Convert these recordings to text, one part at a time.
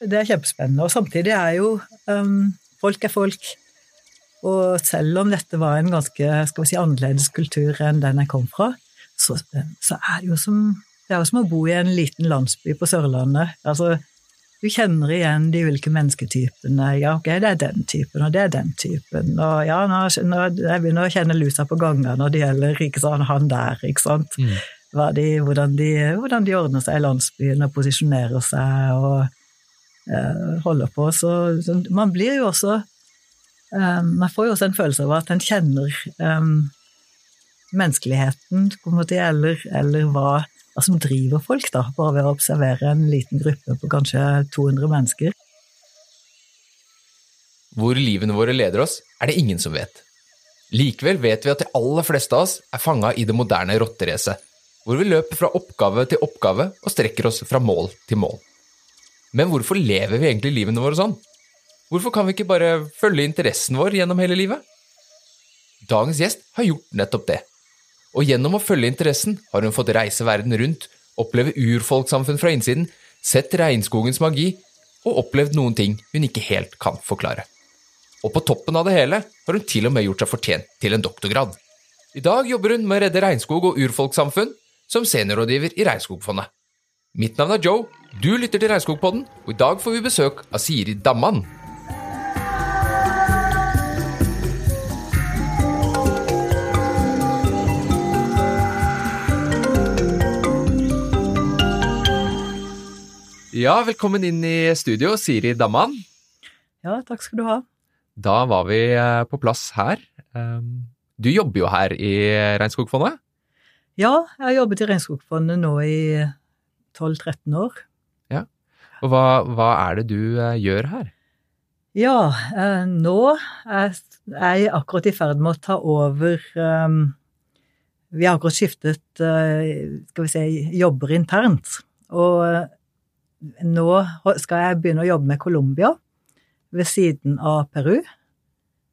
det er kjempespennende. Og samtidig er jo um, folk er folk. Og selv om dette var en ganske skal vi si, annerledes kultur enn den jeg kom fra, så, så er det jo som, det er jo som å bo i en liten landsby på Sørlandet. Altså, du kjenner igjen de ulike mennesketypene. Ja, ok, det er den typen, og det er den typen. Og ja, nå, nå, jeg begynner å kjenne lusa på ganger når det gjelder ikke sant, han der, ikke sant. Mm. De, hvordan, de, hvordan, de, ordner seg i landsbyen og posisjonerer seg og holder på. Så, så, man blir jo også eh, Man får jo også en følelse av at en kjenner eh, menneskeligheten, måte, eller, eller hva hva som driver folk, da, bare ved å observere en liten gruppe på kanskje 200 mennesker. Hvor livene våre leder oss, er det ingen som vet. Likevel vet vi at de aller fleste av oss er fanga i det moderne rotteracet, hvor vi løper fra oppgave til oppgave og strekker oss fra mål til mål. Men hvorfor lever vi egentlig livene våre sånn? Hvorfor kan vi ikke bare følge interessen vår gjennom hele livet? Dagens gjest har gjort nettopp det og gjennom å følge interessen har hun fått reise verden rundt, oppleve urfolkssamfunn fra innsiden, sett regnskogens magi og opplevd noen ting hun ikke helt kan forklare. Og på toppen av det hele har hun til og med gjort seg fortjent til en doktorgrad. I dag jobber hun med å redde regnskog og urfolkssamfunn som seniorrådgiver i Regnskogfondet. Mitt navn er Joe, du lytter til Regnskogpodden, og i dag får vi besøk av Siri Damman. Ja, velkommen inn i studio, Siri Damman. Ja, takk skal du ha. Da var vi eh, på plass her. Ehm, du jobber jo her i Regnskogfondet? Ja, jeg har jobbet i Regnskogfondet nå i 12-13 år. Og hva, hva, er det du eh, gjør her? Ja, eh, nå er jeg akkurat i ferd med å ta over ehm, Vi har akkurat skiftet skal vi si, jobber internt. Og nå skal jeg begynne å jobbe med Colombia ved siden av Peru,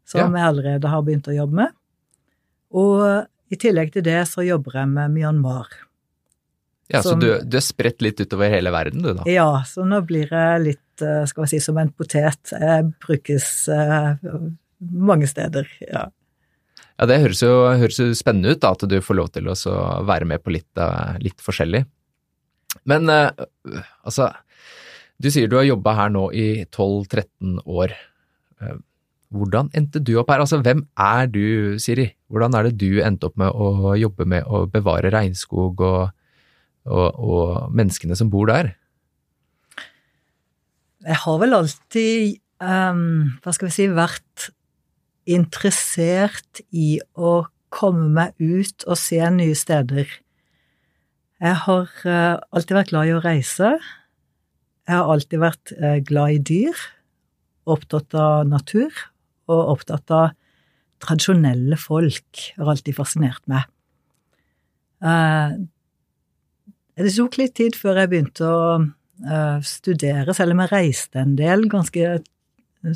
som ja. jeg allerede har begynt å jobbe med. Og i tillegg til det så jobber jeg med Myanmar. Ja, som, Så du, du, er spredt litt utover hele verden, du da? Ja, så nå blir jeg litt, eh, skal vi si, som en potet. Jeg brukes uh, mange steder, ja. Ja, det høres jo, høres jo, spennende ut da, at du får lov til å være med på litt, litt forskjellig. Men uh, altså, du sier du har jobba her nå i 12-13 år. Hvordan endte du opp her? Altså, hvem er du, Siri? Hvordan er det du endte opp med å jobbe med å bevare regnskog og, og, og menneskene som bor der? Jeg har vel alltid, um, hva skal vi si, vært interessert i å komme meg ut og se nye steder. Jeg har uh, alltid vært glad i å reise. Jeg har alltid vært uh, glad i dyr, opptatt av natur, og opptatt av tradisjonelle folk. Har alltid fascinert meg. Uh, det tok litt tid før jeg begynte å studere, selv om jeg reiste en del ganske,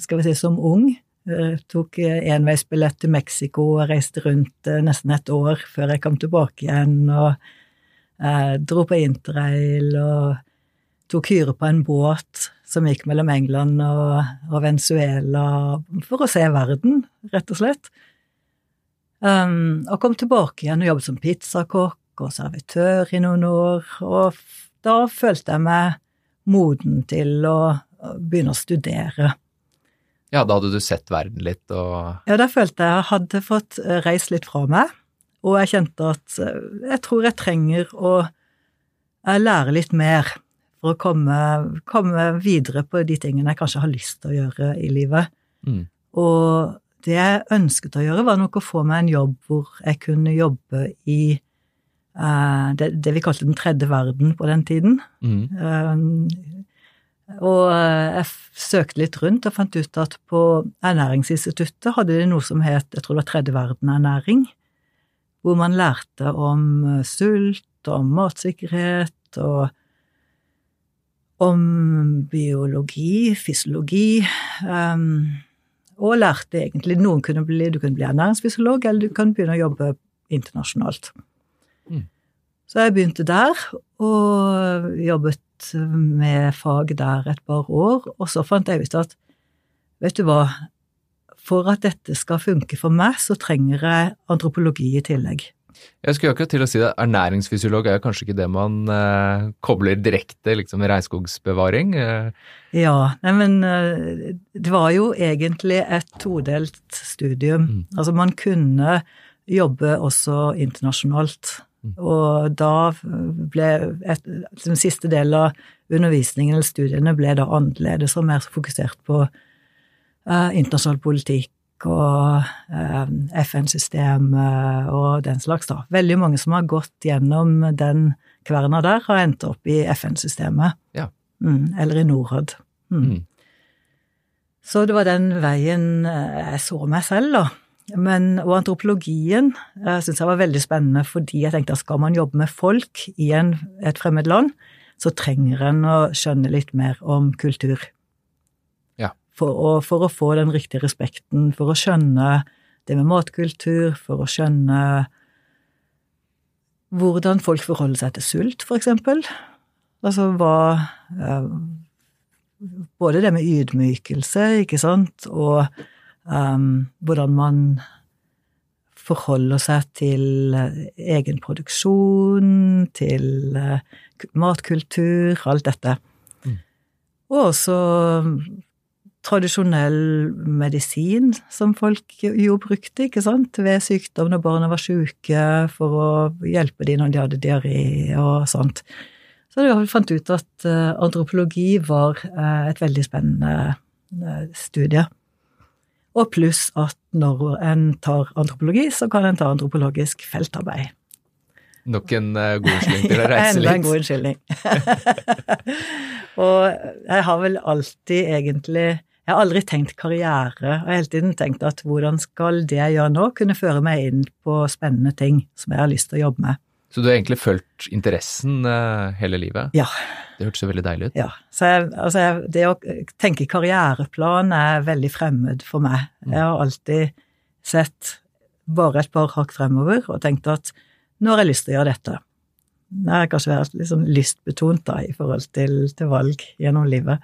skal vi si, som ung. Jeg tok enveisbillett til Mexico og reiste rundt nesten et år før jeg kom tilbake igjen. og eh, dro på interrail og tok hyre på en båt som gikk mellom England og Venezuela for å se verden, rett og slett. Um, og kom tilbake igjen og jobbet som pizzakokk og servitør i noen år, og da følte jeg meg moden til å begynne å studere. Ja, da hadde du sett verden litt og Ja, da følte jeg jeg hadde fått reist litt fra meg. Og jeg kjente at eh, jeg tror jeg trenger å eh, lære litt mer for å komme, komme, videre på de tingene jeg kanskje har lyst til å gjøre i livet. Mm. Og det jeg ønsket å gjøre, var nok å få meg en jobb hvor jeg kunne jobbe i det, det, vi kalte den tredje verden på den tiden. Mm. Uh, og jeg søkte litt rundt og fant ut at på Ernæringsinstituttet hadde de noe som het jeg tror det var tredje verden-ernæring hvor man lærte om eh, sult, om matsikkerhet og om biologi, fysiologi, um, og lærte egentlig Noen kunne bli, Du kunne bli ernæringsfysiolog, eller du kan begynne å jobbe internasjonalt. Mm. Så jeg begynte der, og jobbet med fag der et par år, og så fant jeg ut at vet du hva, for at dette skal funke for meg, så trenger jeg antropologi i tillegg. Jeg skulle akkurat til å si det, Ernæringsfysiolog er jo kanskje ikke det man eh, kobler direkte liksom, regnskogsbevaring? Eh. Ja, nei, men eh, det var jo egentlig et todelt studium. Mm. Altså man kunne jobbe også internasjonalt. Mm. Og da ble et, den siste delen av undervisningen eller studiene ble da annerledes og mer fokusert på uh, internasjonal politikk og uh, FN-systemet og den slags, da. Veldig mange som har gått gjennom den kverna der, har endt opp i FN-systemet. Ja. Mm, eller i Norad. Mm. Mm. Så det var den veien eh, jeg så meg selv, da. Men, og antropologien uh, syns jeg var veldig spennende, fordi jeg tenkte at skal man jobbe med folk i en, et fremmed land, så trenger en å skjønne litt mer om kultur for å, for å, få den riktige respekten, for å skjønne det med matkultur, for å skjønne hvordan folk forholder seg til sult, for eksempel. Altså hva eh, Både det med ydmykelse, ikke sant, og um, hvordan man forholder seg til egen produksjon, til uh, matkultur, alt dette. Mm. Og også tradisjonell medisin som folk jo brukte, ikke sant, ved sykdom når barna var syke, for å hjelpe dem når de hadde diaré og sånt. Så vi fant ut at uh, antropologi var et veldig spennende studie. Og pluss at når en tar antropologi, så kan en ta antropologisk feltarbeid. Nok en god unnskyldning til å reise litt. Enda en god unnskyldning. og jeg har vel alltid egentlig jeg har aldri tenkt karriere, jeg har hele tiden tenkt at hvordan skal det jeg gjør nå, kunne føre meg inn på spennende ting som jeg har lyst til å jobbe med. Så du har egentlig fulgt interessen uh, hele livet? Ja. Det hørtes jo veldig deilig ut. Ja. Så jeg, altså jeg, det å tenke karriereplan er veldig fremmed for meg. Mm. Jeg har alltid sett bare et par hakk fremover og tenkt at nå har jeg lyst til å gjøre dette. Det har kanskje vært litt sånn lystbetont da, i forhold til, til valg gjennom livet.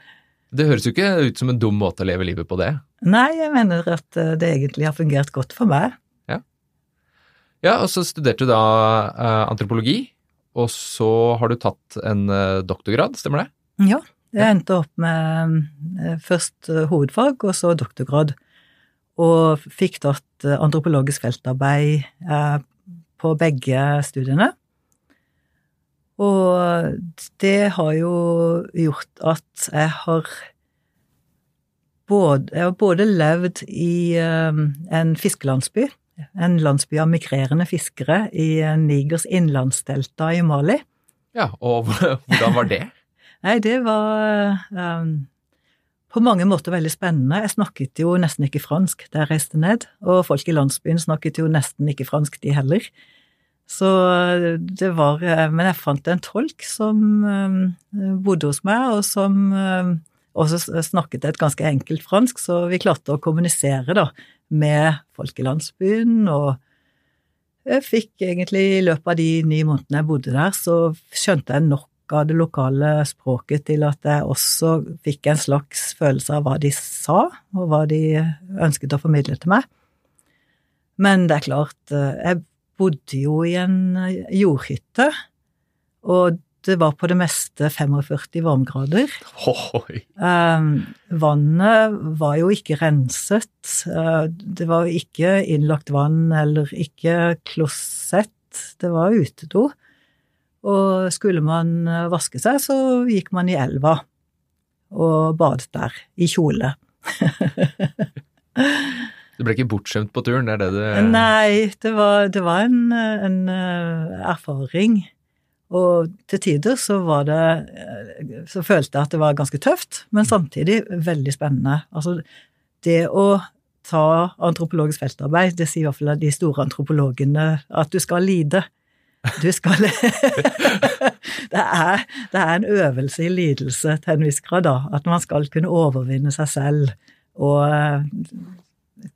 Det høres jo ikke ut som en dum måte å leve livet på, det. Nei, jeg mener at eh, det egentlig har fungert godt for meg. Ja, og så studerte du da uh, antropologi, og så har du tatt en uh, doktorgrad, stemmer det? Ja, jeg endte opp med uh, først hovedfag og så doktorgrad. Og fikk tatt antropologisk feltarbeid på begge studiene. Og det har jo gjort at jeg har både, jeg har både levd i en fiskelandsby, en landsby av migrerende fiskere i Nigers innlandsdelta i Mali. Ja, og hvordan var det? Nei, det var um, på mange måter veldig spennende. Jeg snakket jo nesten ikke fransk da jeg reiste ned, og folk i landsbyen snakket jo nesten ikke fransk, de heller. Så det var eh, Men jeg fant en tolk som um, bodde hos meg, og som um, også snakket et ganske enkelt fransk, så vi klarte å kommunisere da med folk i landsbyen, og jeg fikk egentlig i løpet av de ni månedene jeg bodde der, så skjønte jeg nok av det lokale språket til at jeg også fikk en slags følelse av hva de sa, og hva de ønsket å formidle til meg. Men det er klart, jeg bodde jo i en eh, jordhytte, og det var på det meste 45 varmegrader. Um, vannet var jo ikke renset. Uh, det var ikke innlagt vann eller ikke klosett. Det var utedo. Og skulle man eh, vaske seg, så gikk man i elva og badet der, i kjole. Du ble ikke bortskjemt på turen, det er det du Nei, det var, det var en, en, eh, erfaring. Og til tider så var det eh, Så følte jeg at det var ganske tøft, men samtidig veldig spennende. Altså, det å ta antropologisk feltarbeid, det sier i hvert fall de store antropologene at du skal lide. Du skal det, er, det er en øvelse i lidelse til en viss grad, da. At man skal kunne overvinne seg selv og eh,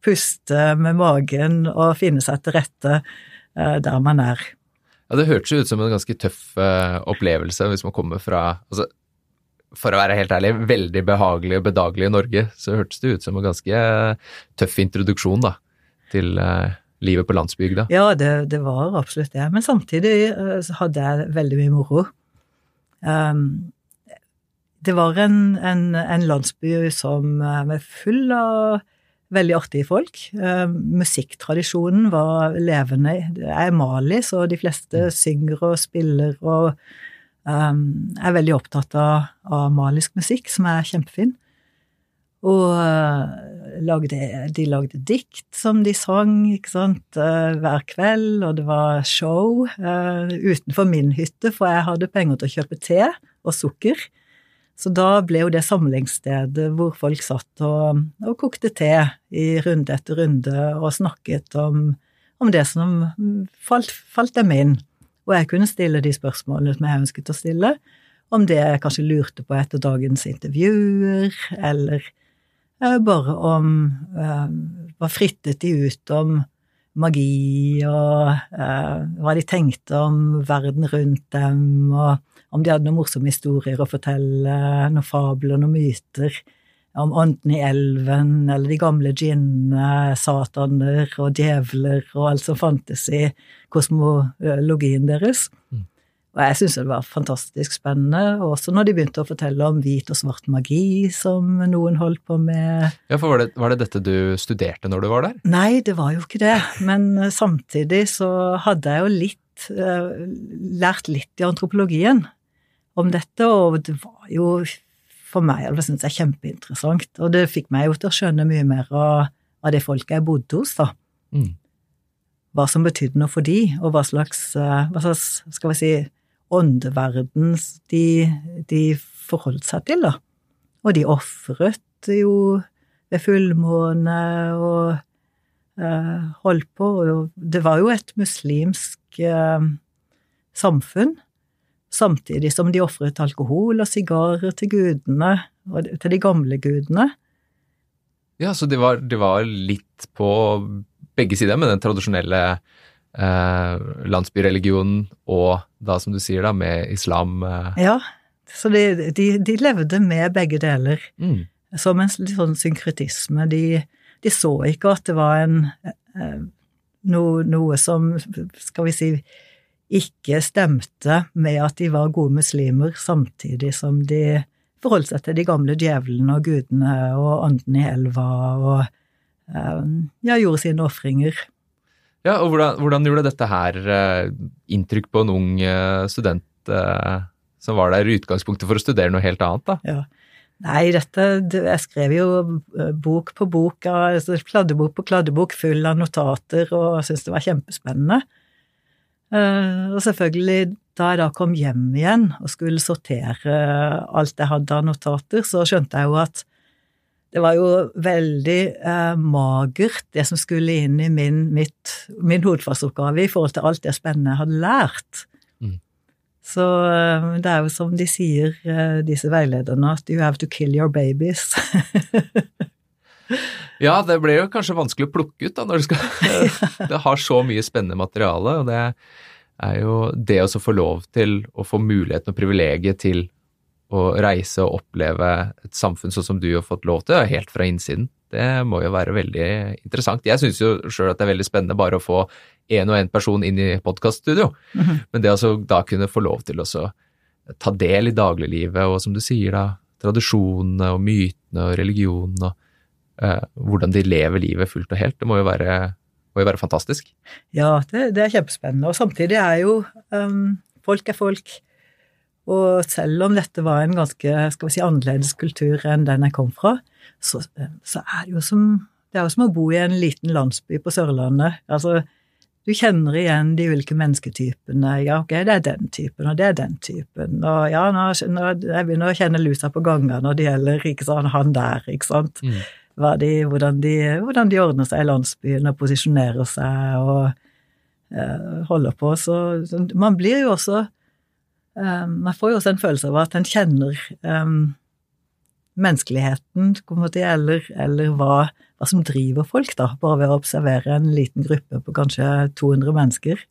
puste med magen og finne seg til rette eh, der man er. Ja, det hørtes jo ut som en ganske tøff uh, opplevelse hvis man kommer fra altså, For å være helt ærlig, veldig behagelig og bedagelig i Norge, så hørtes det ut som en ganske tøff introduksjon da, til uh, livet på landsbygda. Ja, det, det, var absolutt det. Men samtidig uh, hadde jeg veldig mye moro. Um, det var en, en, en landsby som var full av veldig artige folk. Uh, musikktradisjonen var levende. Jeg er Mali, så de fleste mm. synger og spiller og um, er veldig opptatt av, av, malisk musikk, som er kjempefin. Og uh, lagde, de lagde dikt som de sang, ikke sant, uh, hver kveld, og det var show utenfor min hytte, for jeg hadde penger til å kjøpe te og sukker. Så da ble jo det samlingsstedet hvor folk satt og, og kokte te i runde etter runde og snakket om, om det som falt, falt, dem inn. Og jeg kunne stille de spørsmålene som jeg ønsket å stille, om det jeg kanskje lurte på etter dagens intervjuer, eller eh, bare om eh, Hva frittet de ut om magi, og uh, hva de tenkte om verden rundt dem, og om de hadde noen morsomme historier å fortelle, noen fabler, noen myter om ånden i elven, eller de gamle djinnene, sataner og djevler og alt som fantes i kosmologien deres. Mm. Og jeg syntes det var fantastisk spennende, også når de begynte å fortelle om hvit og svart magi som noen holdt på med. Ja, for var det, var det dette du studerte når du var der? Nei, det var jo ikke det, men samtidig så hadde jeg jo litt, uh, lært litt i antropologien om dette, og det var jo for meg det synes jeg kjempeinteressant. Og det fikk meg jo til å skjønne mye mer av, av det folket jeg bodde hos, da. Mm. Hva som betydde noe for de, og hva slags, eh, hva slags skal vi si, åndeverden de, de forholdt seg til, da. Og de ofret jo ved fullmåne og uh, holdt på, det var jo et muslimsk uh, samfunn samtidig som de ofret alkohol og sigarer til gudene, til de gamle gudene. Ja, så det var, det var litt på begge sider med den tradisjonelle eh, landsbyreligionen og da, som du sier, da, med islam. Eh. Ja, så de, de, de, levde med begge deler. Mm. Som en litt sånn synkretisme. De, de, så ikke at det var en eh, noe, noe som, skal vi si, ikke stemte med at de var gode muslimer, samtidig som de forholdt seg til de gamle djevlene og gudene og ånden i elva og eh, ja, gjorde sine ofringer. Ja, og hvordan, hvordan, gjorde dette her uh, inntrykk på en ung uh, student som var der i utgangspunktet for å studere noe helt annet, da? Ja. Nei, dette Jeg skrev jo bok på bok, altså kladdebok på kladdebok full av notater og syntes det var kjempespennende. Og selvfølgelig, da jeg da kom hjem igjen og skulle sortere alt jeg hadde av notater, så skjønte jeg jo at det var jo veldig eh, magert, det som skulle inn i min, mitt, min hovedfagsoppgave i forhold til alt det spennende jeg hadde lært. Mm. Så eh, det er jo som de sier, eh, disse veilederne, at you have to kill your babies. ja, det ble jo kanskje vanskelig å plukke ut da, når du skal Det har så mye spennende materiale, og det er jo det å få lov til å få muligheten og privilegiet til å reise og oppleve et samfunn sånn som du har fått lov til, helt fra innsiden. Det må jo være veldig interessant. Jeg syns jo sjøl at det er veldig spennende bare å få én og én person inn i podkaststudio, mm -hmm. men det å da kunne få lov til å ta del i dagliglivet og som du sier da, tradisjonene og mytene og religionen og eh, hvordan de lever livet fullt og helt. Det må jo være, må jo være fantastisk. Ja, det, det, er kjempespennende. Og samtidig er jo um, folk er folk. Og selv om dette var en ganske skal vi si, annerledes kultur enn den jeg kom fra, så, så er det jo som det er jo som å bo i en liten landsby på Sørlandet. Altså, du kjenner igjen de ulike mennesketypene. Ja, ok, det er den typen, og det er den typen. Og ja, nå, nå, jeg begynner å kjenne lusa på gangene når det gjelder ikke sant, han der, ikke sant. Mm de, hvordan, de, hvordan, de, ordner seg i landsbyen og posisjonerer seg og eh, holder på. Så, så, man blir jo også um, jeg får jo også en følelse av at en kjenner um, menneskeligheten, eller, eller hva, hva, som driver folk, da, bare ved å observere en liten gruppe på kanskje 200 mennesker.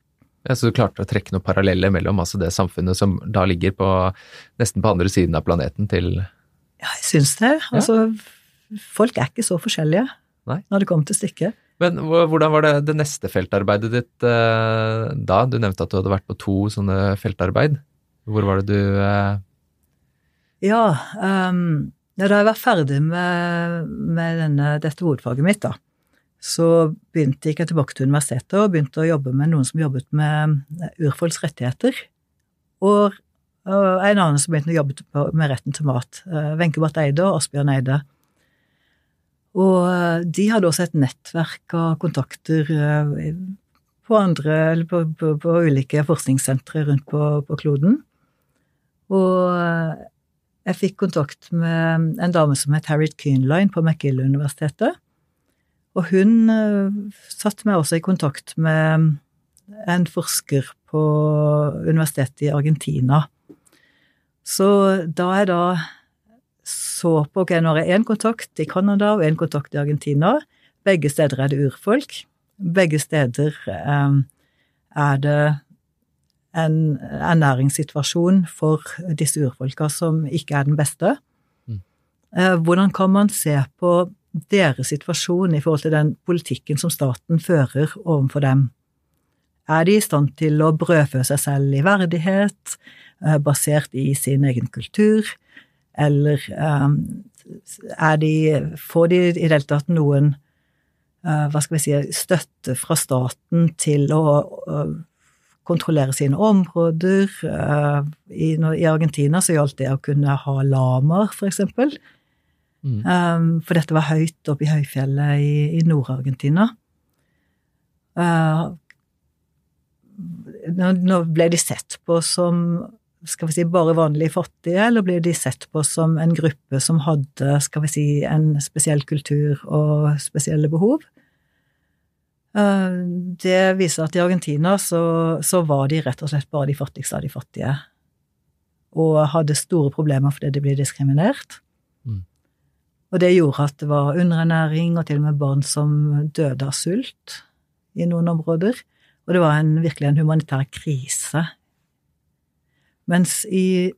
Ja, så du klarte å trekke noen paralleller mellom altså det samfunnet som da ligger på nesten på andre siden av planeten til Ja, jeg syns det. Altså, folk er ikke så forskjellige Nei. når det kommer til stykket. Men hvordan var det, det neste feltarbeidet ditt eh, da? Du nevnte at du hadde vært på to sånne feltarbeid. Hvor var det du eh... Ja, um, da jeg var ferdig med, med denne, dette hovedfaget mitt, da, så begynte jeg tilbake til universitetet og begynte å jobbe med noen som jobbet med urfolks rettigheter. Og, og en annen som begynte å jobbe med retten til mat. Eh, Wenche Barth Eide og Asbjørn Eide. Og eh, de hadde også et nettverk av kontakter eh, på andre, eller på, på, på ulike forskningssentre rundt på, på, kloden. Og jeg fikk kontakt med en dame som het Harriet Keenline på McGill-universitetet og hun uh, satte meg også i kontakt med en forsker på universitetet i Argentina. Så da jeg da så på ok, nå har jeg én kontakt i Canada og én kontakt i Argentina. Begge steder er det urfolk. Begge steder eh, er det en ernæringssituasjon for disse urfolka som ikke er den beste. Mm. Uh, hvordan kan man se på deres situasjon i forhold til den politikken som staten fører overfor dem. Er de i stand til å brødfø seg selv i verdighet, eh, basert i sin egen kultur, eller um, er de Får de i det hele tatt noen hva skal vi si, støtte fra staten til å kontrollere sine områder? Uh, i, I Argentina så gjaldt det å kunne ha lamaer, for eksempel. Mm. Um, for dette var høyt oppe i høyfjellet i, i Nord-Argentina. Uh, nå, ble de sett på som skal vi si, bare vanlige fattige, eller ble de sett på som en gruppe som hadde skal vi si, en spesiell kultur og spesielle behov? Uh, det viser at i Argentina så, så, var de rett og slett bare de fattigste av de fattige. Og hadde store problemer fordi de ble diskriminert. Og det gjorde at det var underernæring og til og med barn som døde av sult i noen områder. Og det var en, virkelig en humanitær krise. Mens i,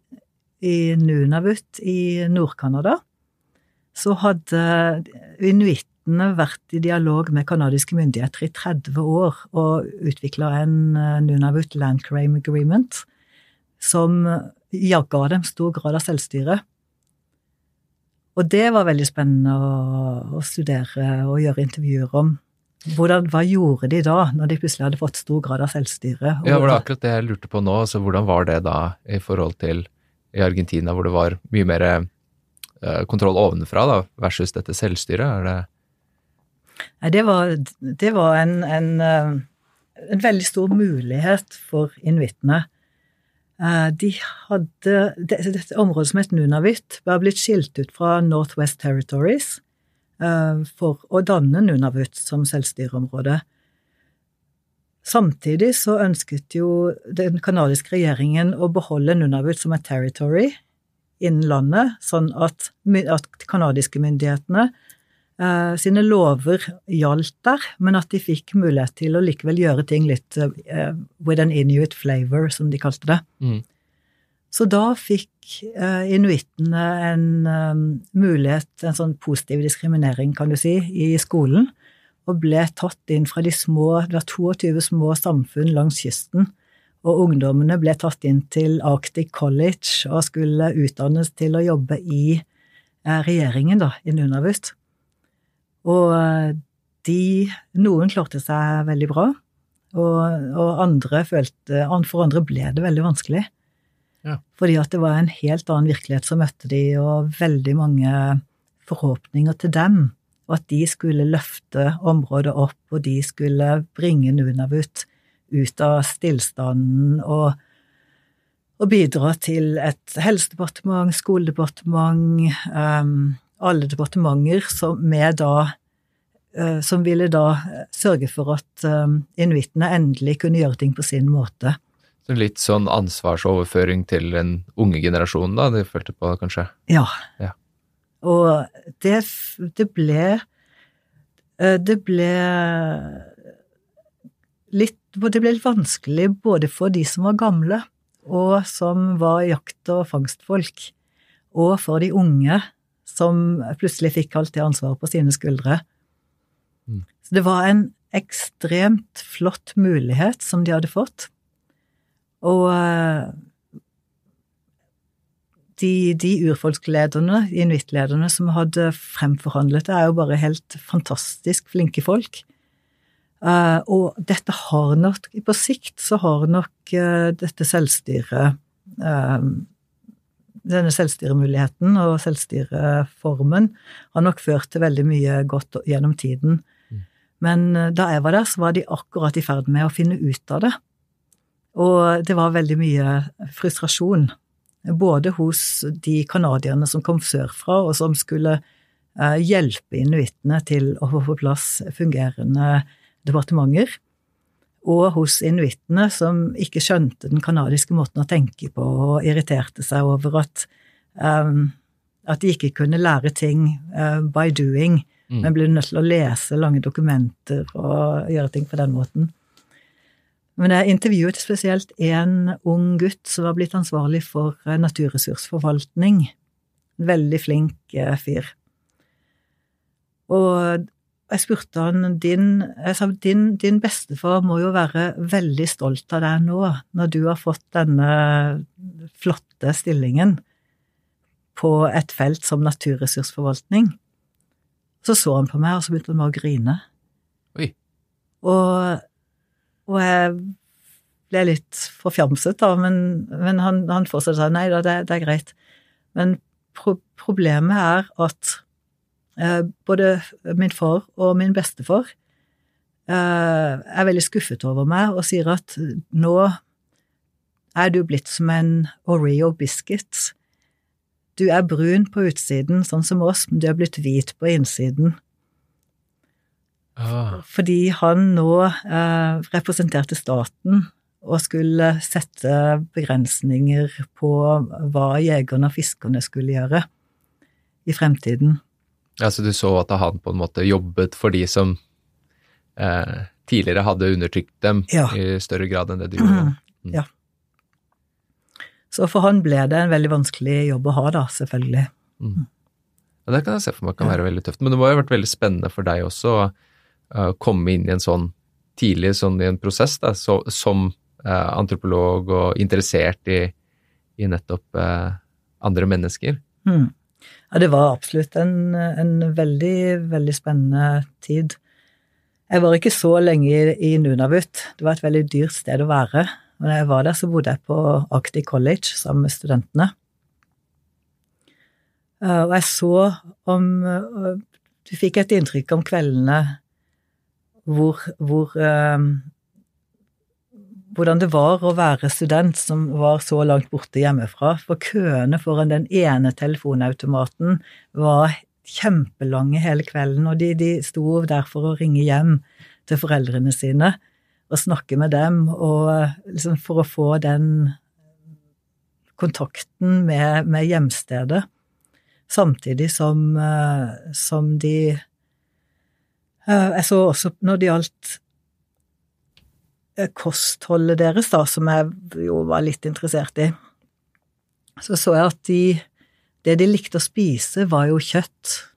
i Nunavut i Nord-Canada så hadde inuittene vært i dialog med canadiske myndigheter i 30 år og utvikla en eh, Nunavut Land Crame Agreement som ga dem stor grad av selvstyre. Og det var veldig spennende å, å studere og gjøre intervjuer om. Hvordan, hva gjorde de da, når de plutselig hadde fått stor grad av selvstyre? Ja, det var akkurat det jeg lurte på nå. altså Hvordan var det da i forhold til i Argentina, hvor det var mye mer eh, kontroll ovenfra da, versus dette selvstyret? Er det Nei, det var, det var en, en, uh, en, veldig stor mulighet for inuittene Eh, de hadde Dette området som het Nunavut, var blitt skilt ut fra Northwest Territories eh, for å danne Nunavut som selvstyreområde. Samtidig så ønsket jo den canadiske regjeringen å beholde Nunavut som et territory innen landet, sånn at, at canadiske myndighetene Uh, sine lover gjaldt der, men at de fikk mulighet til å likevel gjøre ting litt eh, with an inuit flavor, som de kalte det. Mm. Så da fikk eh, inuittene en um, mulighet, en sånn positiv diskriminering, kan du si, i skolen, og ble tatt inn fra de små Det var 22 små samfunn langs kysten, og ungdommene ble tatt inn til Arctic College og skulle utdannes til å jobbe i regjeringen, da, i Nunavut. Og eh, de Noen klarte seg veldig bra, og, og andre følte For andre ble det veldig vanskelig. Ja. Fordi at det var en helt annen virkelighet som møtte de, og veldig mange forhåpninger til dem. Og at de skulle løfte området opp, og de skulle bringe Nunavut ut av stillstanden og, og bidra til et helsedepartement, skoledepartement, um, alle departementer som, da, eh, som ville da eh, sørge for at eh, inuittene endelig kunne gjøre ting på sin måte. Så litt sånn ansvarsoverføring til den unge generasjonen, da, de følte på, kanskje? Ja. ja. Og det, det ble Det ble litt det ble litt vanskelig både for de som var gamle, og som var jakt- og fangstfolk, og for de unge som plutselig fikk alt det ansvaret på sine skuldre. Mm. Så det var en ekstremt flott mulighet som de hadde fått. Og eh, de, de urfolkslederne, inuittlederne, som hadde fremforhandlet det, er jo bare helt fantastisk flinke folk. Uh, og dette har nok, på sikt så har nok uh, dette selvstyret denne selvstyremuligheten og selvstyreformen har nok ført til veldig mye godt gjennom tiden. Men da jeg var der, så var de akkurat i ferd med å finne ut av det. Og det var veldig mye frustrasjon, både hos de canadierne som kom sørfra, og som skulle hjelpe inuittene til å få på plass fungerende departementer, og hos inuittene som ikke skjønte den kanadiske måten å tenke på, og irriterte seg over at, um, at de ikke kunne lære ting uh, by doing, Mm. men ble nødt til å lese lange dokumenter og gjøre ting på den måten. Men jeg intervjuet spesielt en ung gutt som var blitt ansvarlig for eh, naturressursforvaltning. En veldig flink eh, fyr. Og jeg spurte han din, jeg sa, din, din bestefar må jo være veldig stolt av deg nå, når du har fått denne flotte stillingen på et felt som naturressursforvaltning. Så så han på meg, og så begynte han bare å grine. Oi. Og, og jeg ble litt forfjamset, da, men, men han, han fortsatte sa nei da, det, det er greit. Men pro problemet er at både min far og min bestefar eh, er veldig skuffet over meg og sier at nå er du blitt som en Oreo biscuit. Du er brun på utsiden, sånn som oss, men du er blitt hvit på innsiden. Ah, Fordi han nå eh, representerte staten og skulle sette begrensninger på hva jegerne og fiskerne skulle gjøre i fremtiden. Altså du så at han på en måte jobbet for de som eh, tidligere hadde undertrykt dem Ja. i større grad enn det du gjorde nå. Mm. Ja. Så for han ble det en veldig vanskelig jobb å ha, da, selvfølgelig. Ja, det kan jeg se for meg kan være veldig tøft. Men det må jo ha vært veldig spennende for deg også å uh, komme inn i en sånn tidlig sånn i en prosess, da, så, som uh, antropolog og interessert i, i nettopp uh, andre mennesker. Mm. Ja, det var absolutt en, en veldig, veldig spennende tid. Jeg var ikke så lenge i, Nunavut. Det var et veldig dyrt sted å være. Men jeg var der, så bodde jeg på Arctic College sammen med studentene. Eh, Og jeg så om eh, Du fikk et inntrykk om kveldene hvor, hvor eh, hvordan det var å være student som var så langt borte hjemmefra. For køene foran den ene telefonautomaten var kjempelange hele kvelden, og de, de sto der for å ringe hjem til foreldrene sine og snakke med dem, og liksom for å få den kontakten med, med hjemstedet. Samtidig som, eh, som de eh, Jeg så også når det gjaldt kostholdet deres, da, som jeg jo var litt interessert i, så så jeg at de Det de likte å spise, var jo kjøtt,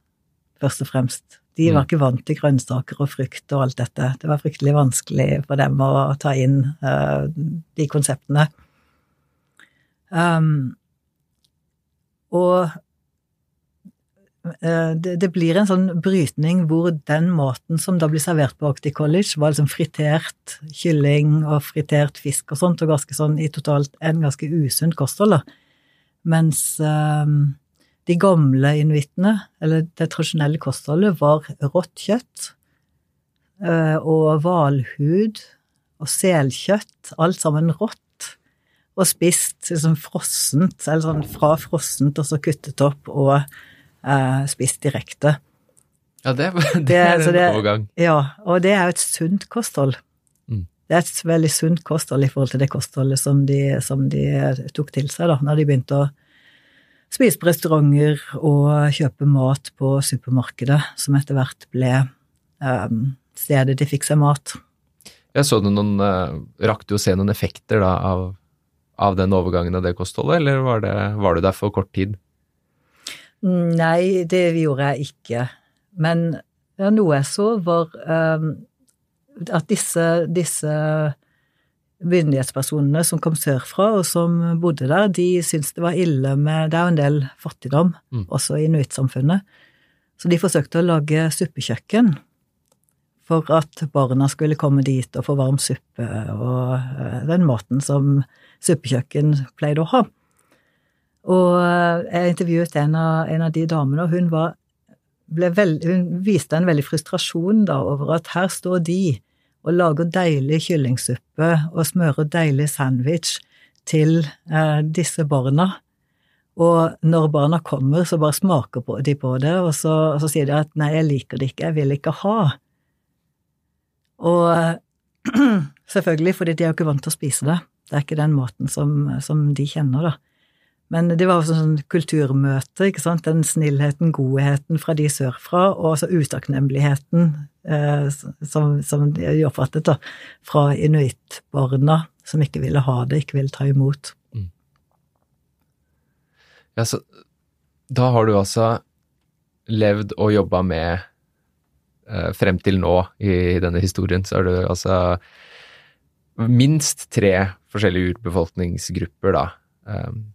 først og fremst. De var Mm. ikke vant til grønnsaker og frukt og alt dette. Det var fryktelig vanskelig for dem å ta inn uh, de konseptene. Um, og eh, det, det blir en sånn brytning hvor den maten som da blir servert på Arctic College, var liksom fritert kylling og fritert fisk og sånt, og ganske sånn i totalt en ganske usunt kosthold, da. Mens eh, de gamle inuittene, eller det tradisjonelle kostholdet, var rått kjøtt eh, og hvalhud og selkjøtt, alt sammen rått, og spist liksom frossent, eller sånn fra frossent og så kuttet opp og eh, spist direkte. Ja, det, det, er en det- overgang. Ja, og det er jo et sunt kosthold. Mm. Det er et veldig sunt kosthold i forhold til det kostholdet som de, som de tok til seg da når de begynte å spise på restauranter og kjøpe mat på supermarkedet, som etter hvert ble um, stedet de fikk seg mat. Jeg så du noen Rakk du å se noen effekter da av, av den overgangen av det kostholdet, eller var, det, var du der for kort tid? Nei, det gjorde jeg ikke. Men ja, noe jeg så, var um, at disse, disse myndighetspersonene som kom sørfra og som bodde der, de syntes det var ille med Det er jo en del fattigdom mm. også i inuittsamfunnet. Så de forsøkte å lage suppekjøkken for at barna skulle komme dit og få varm suppe og uh, den maten som suppekjøkken pleide å ha. Og uh, jeg intervjuet en av, en av de damene, og hun, var, veld, hun viste en veldig frustrasjon da over at her står de og lager deilig kyllingsuppe og smører deilig sandwich til eh, disse barna. Og når barna kommer, så bare smaker de på det, og så, og så, sier de at 'nei, jeg liker det ikke, jeg vil ikke ha'. Og selvfølgelig, fordi de er jo ikke vant til å spise det. Det er ikke den måten som, som de kjenner, da. Men det var også sånn kulturmøte, ikke sant. Den snillheten, godheten fra de sørfra, og altså utakknemligheten eh, som, som, de oppfattet da, fra inuittbarna som ikke ville ha det, ikke ville ta imot. Mm. Ja, så da har du altså levd og jobba med eh, Frem til nå i denne historien, så har du altså minst tre forskjellige urbefolkningsgrupper, da. Um,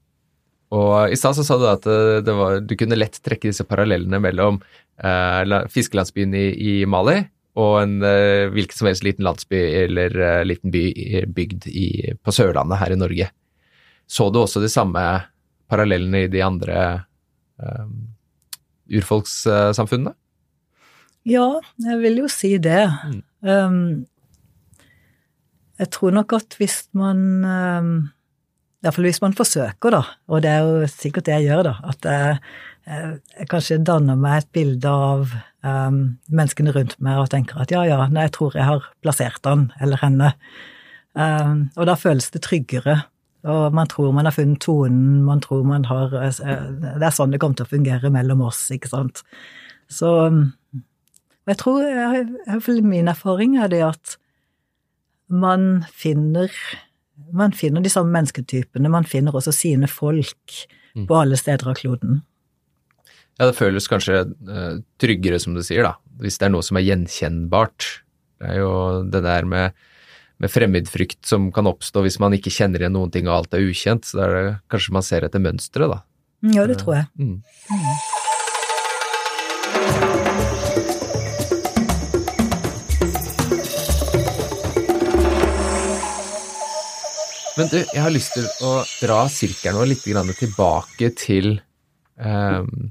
og i stad så sa du at eh, var, du kunne lett trekke disse parallellene mellom eh, fiskelandsbyen i, i, Mali og en eh, hvilken som helst liten landsby eller eh, liten by bygd i, på Sørlandet her i Norge. Så du også de samme parallellene i de andre eh, urfolkssamfunnene? Ja, jeg vil jo si det. Mm. Um, jeg tror nok at hvis man um, Iallfall hvis man forsøker, da, og det er jo sikkert det jeg gjør, da, at jeg, jeg kanskje danner meg et bilde av um, menneskene rundt meg og tenker at ja, ja, nei, jeg tror jeg har plassert han eller henne. Um, og da føles det tryggere. Og man tror man har funnet tonen, man tror man har Det er sånn det kommer til å fungere mellom oss, ikke sant. Så jeg tror, iallfall min erfaring er det at man finner man finner de samme mennesketypene, man finner også sine folk mm. på alle steder av kloden. Ja, det føles kanskje uh, tryggere, som du sier, da, hvis det er noe som er gjenkjennbart. Det er jo det der med, med fremmedfrykt som kan oppstå hvis man ikke kjenner igjen noen ting og alt er ukjent, så da er det kanskje man ser etter mønsteret, da. Ja, det tror jeg. Mm. Men du, jeg har lyst til å dra sirkelen vår litt tilbake til um,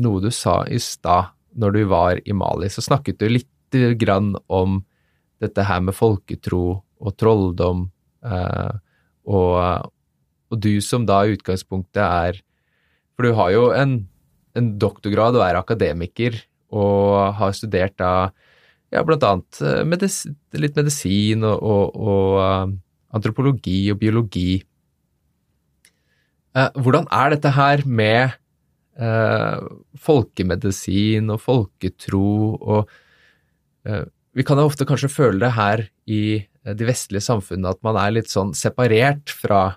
noe du sa i stad når du var i Mali. Så snakket du litt grann om dette her med folketro og trolldom, uh, og, og, du som da i utgangspunktet er For du har jo en, en doktorgrad og er akademiker og har studert da ja, blant annet eh, medis, litt medisin og, og, og antropologi og biologi. Eh, hvordan er dette her med eh, folkemedisin og folketro og eh, Vi kan jo ofte kanskje føle det her i de vestlige samfunnene at man er litt sånn separert fra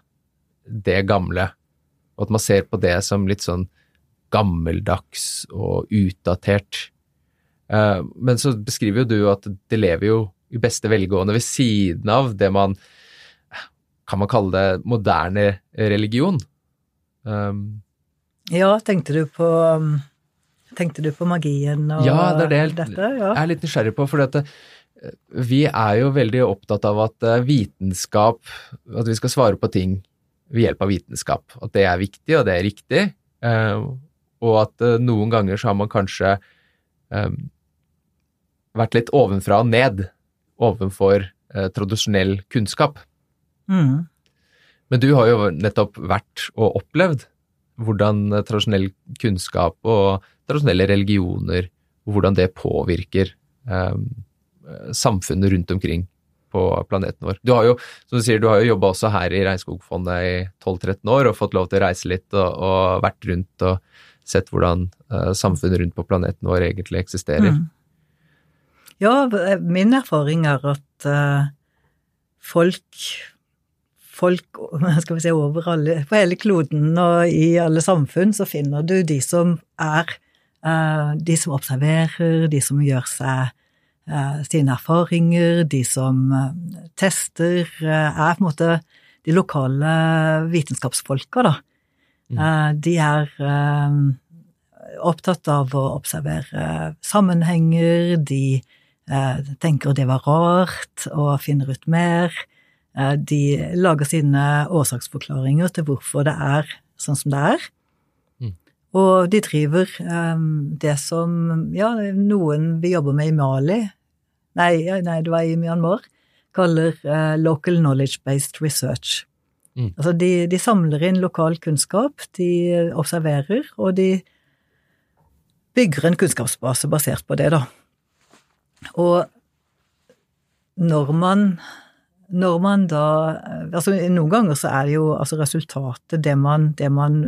det gamle, og at man ser på det som litt sånn gammeldags og utdatert. Men så beskriver jo du at det lever jo i beste velgående ved siden av det man kan man kalle det moderne religion? Um, ja, tenkte du på um, Tenkte du på magien og ja, det er det jeg, dette? Ja, jeg er litt nysgjerrig på. For dette, eh, vi er jo veldig opptatt av at eh, vitenskap At vi skal svare på ting ved hjelp av vitenskap. At det er viktig, og det er riktig. Uh, og at noen ganger så har man kanskje vært litt ovenfra og ned overfor uh, tradisjonell kunnskap. Mm. Men du har jo nettopp vært og opplevd hvordan tradisjonell kunnskap og tradisjonelle religioner, hvordan det påvirker eh, samfunnet rundt omkring på planeten vår. Du har jo som du sier, du har jo jobba også her i Regnskogfondet i 12-13 år og fått lov til å reise litt og, og vært rundt og sett hvordan eh, samfunnet rundt på planeten vår egentlig eksisterer. Mm. Ja, min erfaring er at uh, folk folk skal vi si, over alle, på hele kloden og i alle samfunn, så finner du de som er uh, De som observerer, de som gjør seg uh, sine erfaringer, de som tester, er på en måte de lokale vitenskapsfolka, da. Mm. de er opptatt av å observere sammenhenger, de Eh, tenker det var rart, og finner ut mer. Eh, de lager sine årsaksforklaringer til hvorfor det er sånn som det er. Mm. Og de driver um, det som ja, noen vi jobber med i Mali, nei, nei det var i Myanmar, kaller uh, local knowledge-based research. Mm. Altså de, de, samler inn lokal kunnskap, de observerer, og de bygger en kunnskapsbase basert på det, da. Og når man når man da altså Noen ganger så er det jo altså resultatet, det man, det man,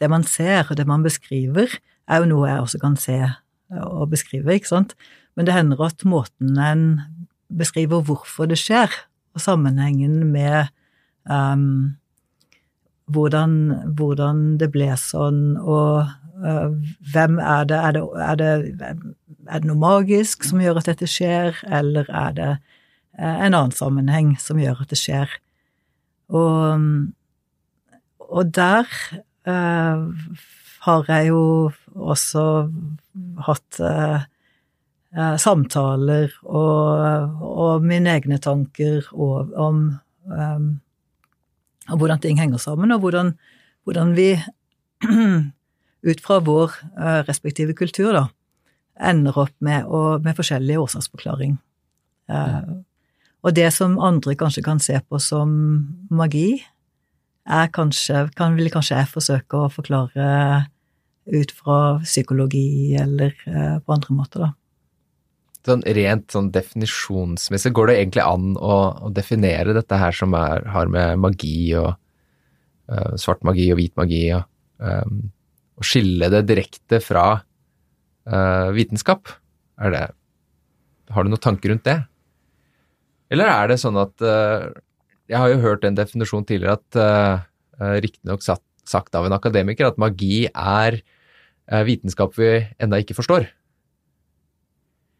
det man ser, og det man beskriver, er jo noe jeg også kan se og beskrive, ikke sant? Men det hender at måten en beskriver hvorfor det skjer, og sammenhengen med um, hvordan, hvordan, det ble sånn, og uh, hvem er det, er det, er det er det noe magisk som gjør at dette skjer, eller er det eh, en annen sammenheng som gjør at det skjer? Og, og der eh, har jeg jo også hatt eh, eh samtaler og, og, mine egne tanker om, um, om hvordan ting henger sammen, og hvordan, hvordan vi ut fra vår respektive kultur, da, ender opp med, og, med forskjellig årsaksforklaring. Uh, og det som andre kanskje kan se på som magi, er kanskje, kan, vil kanskje jeg forsøke å forklare ut fra psykologi eller uh, på andre måter, da. Sånn rent sånn definisjonsmessig, går det egentlig an å, å definere dette her som er, har med magi og uh, svart magi og hvit magi og um, Å skille det direkte fra uh, vitenskap? Er det Har du noen tanker rundt det? Eller er det sånn at uh, Jeg har jo hørt en definisjon tidligere at uh, riktignok sagt av en akademiker at magi er vitenskap vi ennå ikke forstår.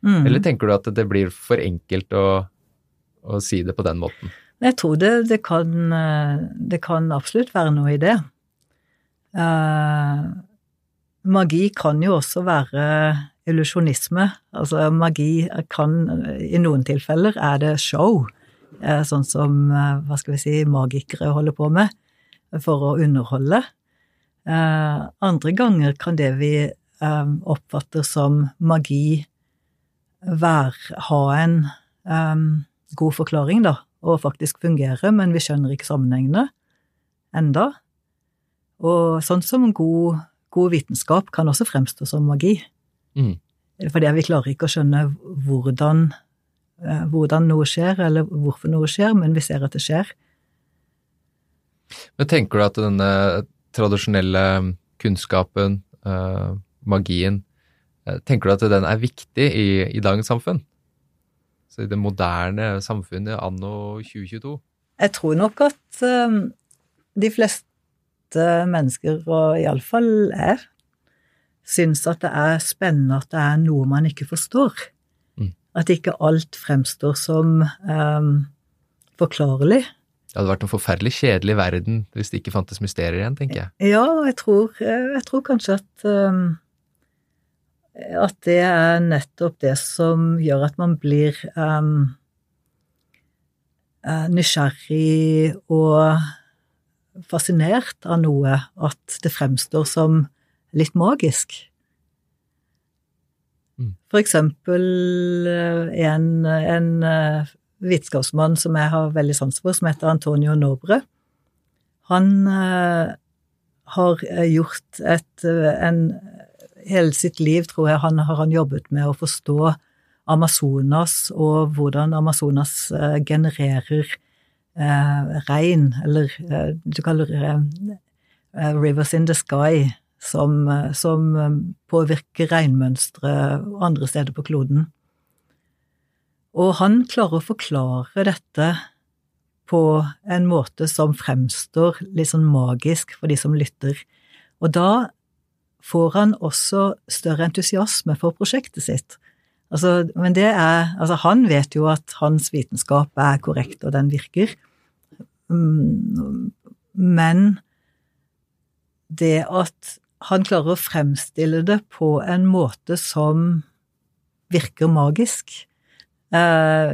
Mm. Eller tenker du at det blir for enkelt å, å si det på den måten? Jeg tror det, det, kan, det kan absolutt være noe i det. Uh, Magi kan jo også være illusjonisme. Altså, magi kan I noen tilfeller er det show, eh, sånn som eh, hva skal vi si, magikere holder på med, for å underholde. Eh, andre ganger kan det vi oppfatter som magi, være, ha en god forklaring, da, og faktisk fungere, men vi skjønner ikke sammenhengene enda. Og sånn som god god vitenskap kan også fremstå som magi. Mm. Fordi vi klarer ikke å skjønne hvordan, eh, hvordan, noe skjer, eller hvorfor noe skjer, men vi ser at det skjer. Men tenker du at denne tradisjonelle kunnskapen, uh, magien, uh, tenker du at den er viktig i, i dagens samfunn? Så i det moderne samfunnet anno 2022? Jeg tror nok at de fleste mennesker, og iallfall jeg, syns at det er spennende at det er noe man ikke forstår. Mm. At ikke alt fremstår som um, forklarlig. Det hadde vært en forferdelig kjedelig verden hvis det ikke fantes mysterier igjen, tenker jeg. Ja, jeg tror, jeg tror kanskje at um, at det er nettopp det som gjør at man blir um, nysgjerrig og fascinert av noe at det fremstår som litt magisk. Mm. For eksempel eh, en, en eh, vitenskapsmann som jeg har veldig sans for, som heter Antonio Nobre. Han uh, har gjort et en, Hele sitt liv, tror jeg, han har han jobbet med å forstå Amazonas og hvordan Amazonas uh, genererer uh, regn, eller du kaller det Rivers in the Sky, som, eh, som eh, påvirker regnmønstre andre steder på kloden. Og han klarer å forklare dette på en måte som fremstår litt sånn magisk for de som lytter. Og da får han også større entusiasme for prosjektet sitt. Altså, men det er Altså, han vet jo at hans vitenskap er korrekt, og den virker. Mm, men det at han klarer å fremstille det på en måte som virker magisk, eh,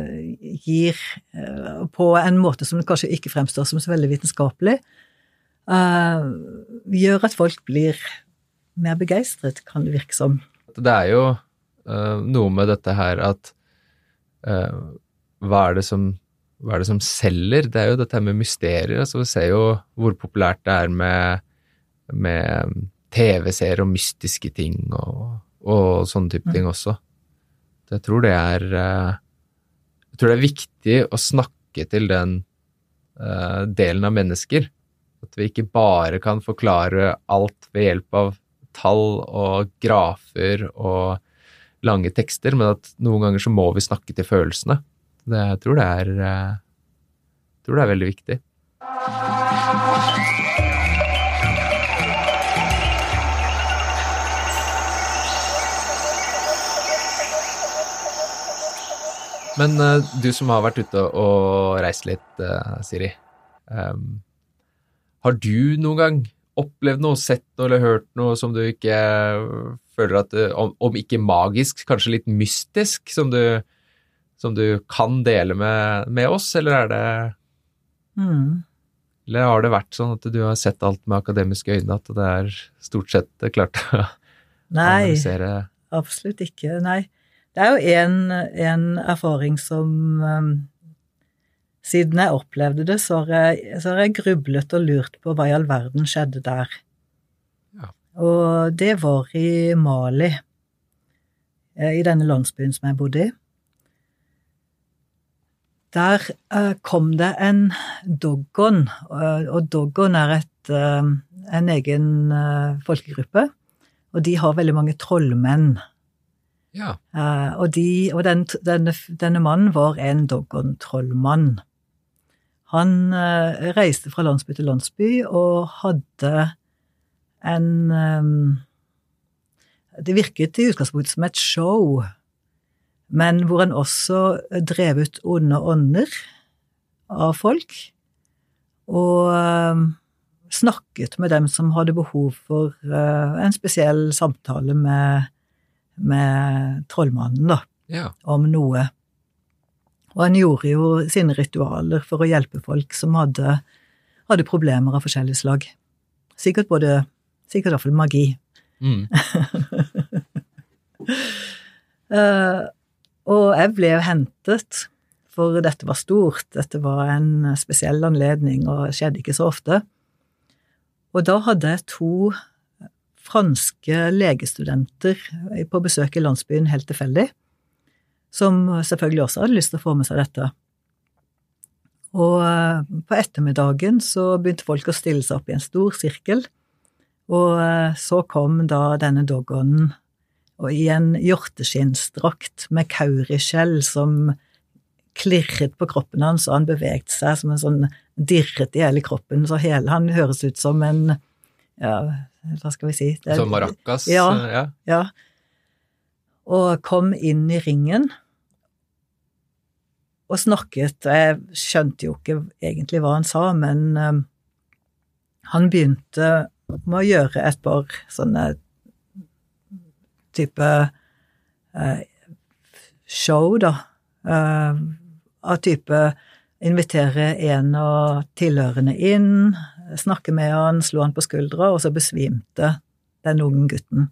gir eh, På en måte som kanskje ikke fremstår som så veldig vitenskapelig, eh, gjør at folk blir mer begeistret, kan det virke som. Det er jo uh, noe med dette her at uh, hva, er som, hva er det som selger? Det er jo dette med mysterier. Altså, vi ser jo hvor populært det er med, med TV-serier og mystiske ting og, og sånne type mm. ting også. Så jeg tror det er uh, Jeg tror det er viktig å snakke til den delen av mennesker. At vi ikke bare kan forklare alt ved hjelp av tall og grafer og lange tekster, men at noen ganger så må vi snakke til følelsene. Det, jeg, tror det er, eh, jeg tror det er veldig viktig. Men uh, du som har vært ute og reist litt, uh, Siri. Um, har du noen gang opplevd noe, sett noe eller hørt noe som du ikke føler at Om, om ikke magisk, kanskje litt mystisk, som du, som du kan dele med, med, oss, eller er det mm. Eller har det vært sånn at du har sett alt med akademiske øyne, at det er stort sett klart å analysere Nei, absolutt ikke. Nei. Det er jo en, en erfaring som um, siden jeg opplevde det, så har jeg, så har jeg grublet og lurt på hva i all verden skjedde der. Ja. Og det var i Mali, eh, i denne landsbyen som jeg bodde i. Der uh, kom det en doggon, uh, og doggon er et, uh, en egen folkegruppe. Og de har veldig mange trollmenn. Ja. og, de, og den, denne, denne, mannen var en doggon-trollmann. Han uh, reiste fra landsby til landsby og hadde en um, Det virket i utgangspunktet som et show, men hvor han også drev ut onde ånder av folk. Og uh, snakket med dem som hadde behov for uh, en spesiell samtale med, med trollmannen, da, ja. om noe. Og han gjorde jo sine ritualer for å hjelpe folk som hadde, hadde problemer av forskjellig slag. Sikkert både Sikkert iallfall magi. Mm. uh, og jeg ble jo hentet, for dette var stort, dette var en spesiell anledning og skjedde ikke så ofte. Og da hadde jeg to franske legestudenter på besøk i landsbyen helt tilfeldig som selvfølgelig også hadde lyst til å få med seg dette. Og eh, på ettermiddagen så begynte folk å stille seg opp i en stor sirkel, og eh, så kom da denne doggonen i en hjorteskinnsdrakt med kauriskjell som klirret på kroppen hans, og han beveget seg som en sånn dirret i hele kroppen, så hele han høres ut som en ja, hva skal vi si Som maracas? Ja, ja. ja. Og kom inn i ringen og snakket, jeg skjønte jo ikke egentlig hva han sa, men um, han begynte med å gjøre et par sånne type uh, show, da, uh, av type invitere en av tilhørende inn, snakke med han, slo han på skuldra, og så besvimte den unge gutten.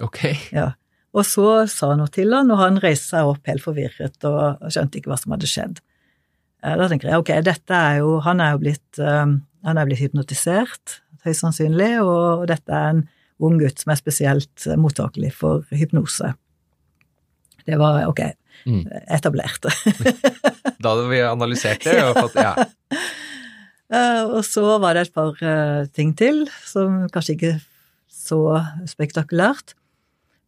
Ok. Ja. Og så sa han noe til han, og han reiste seg opp helt forvirret og skjønte ikke hva som hadde skjedd. Eh, da tenker jeg ok, dette er jo Han er jo blitt, um, han er blitt hypnotisert, høyst sannsynlig, og dette er en ung gutt som er spesielt mottakelig for hypnose. Det var ok, mm. etablert. da hadde vi analysert det og fått Ja. Uh, og så var det et par uh, ting til, som kanskje ikke så spektakulært.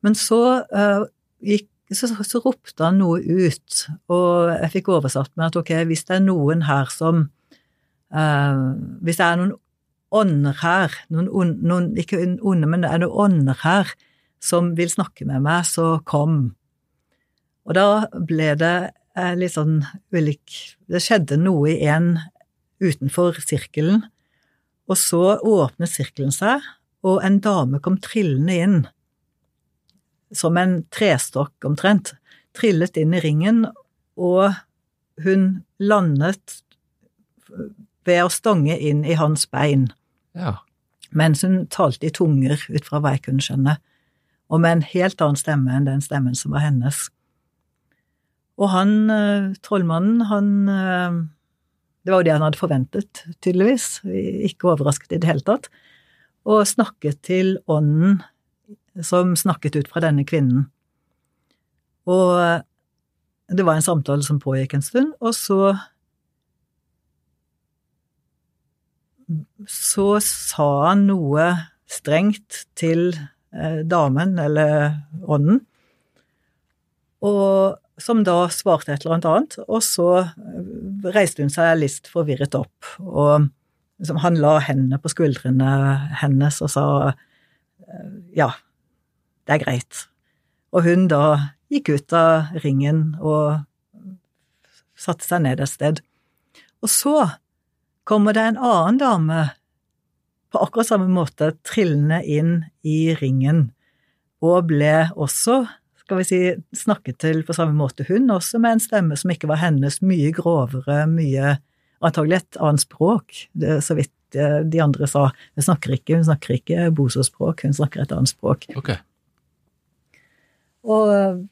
Men så uh, gikk, så, så ropte han noe ut, og jeg fikk oversatt med at ok, hvis det er noen her som Uh, Hvis det er noen ånder her, noen, noen ikke onde, men det er noen ånder her som vil snakke med meg, så kom. Og da ble det eh, litt sånn ulik Det skjedde noe i en utenfor sirkelen, og så åpnet sirkelen seg, og en dame kom trillende inn, som en trestokk omtrent, trillet inn i ringen, og hun landet ved å stange inn i hans bein, Ja. mens hun talte i tunger, ut fra hva jeg kunne skjønne, og med en helt annen stemme enn den stemmen som var hennes. Og han, eh, trollmannen, han eh, Det var jo det han hadde forventet, tydeligvis, ikke overrasket i det hele tatt, og snakket til ånden som snakket ut fra denne kvinnen. Og det var en samtale som pågikk en stund, og så Så sa han noe strengt til eh, damen, eller ånden, og som da svarte et eller annet og så eh, reiste hun seg litt forvirret opp, og liksom, han la hendene på skuldrene hennes og sa eh, ja, det er greit. Og hun da gikk ut av ringen og satte seg ned et sted. Og så kommer det en annen dame på akkurat samme måte trillende inn i ringen, og ble også, skal vi si, snakket til på samme måte, hun også med en stemme som ikke var hennes, mye grovere, mye antagelig et annet språk, det, så vidt eh, de andre sa. Hun snakker ikke, hun snakker ikke bosospråk, hun snakker et annet språk. Okay. Og eh,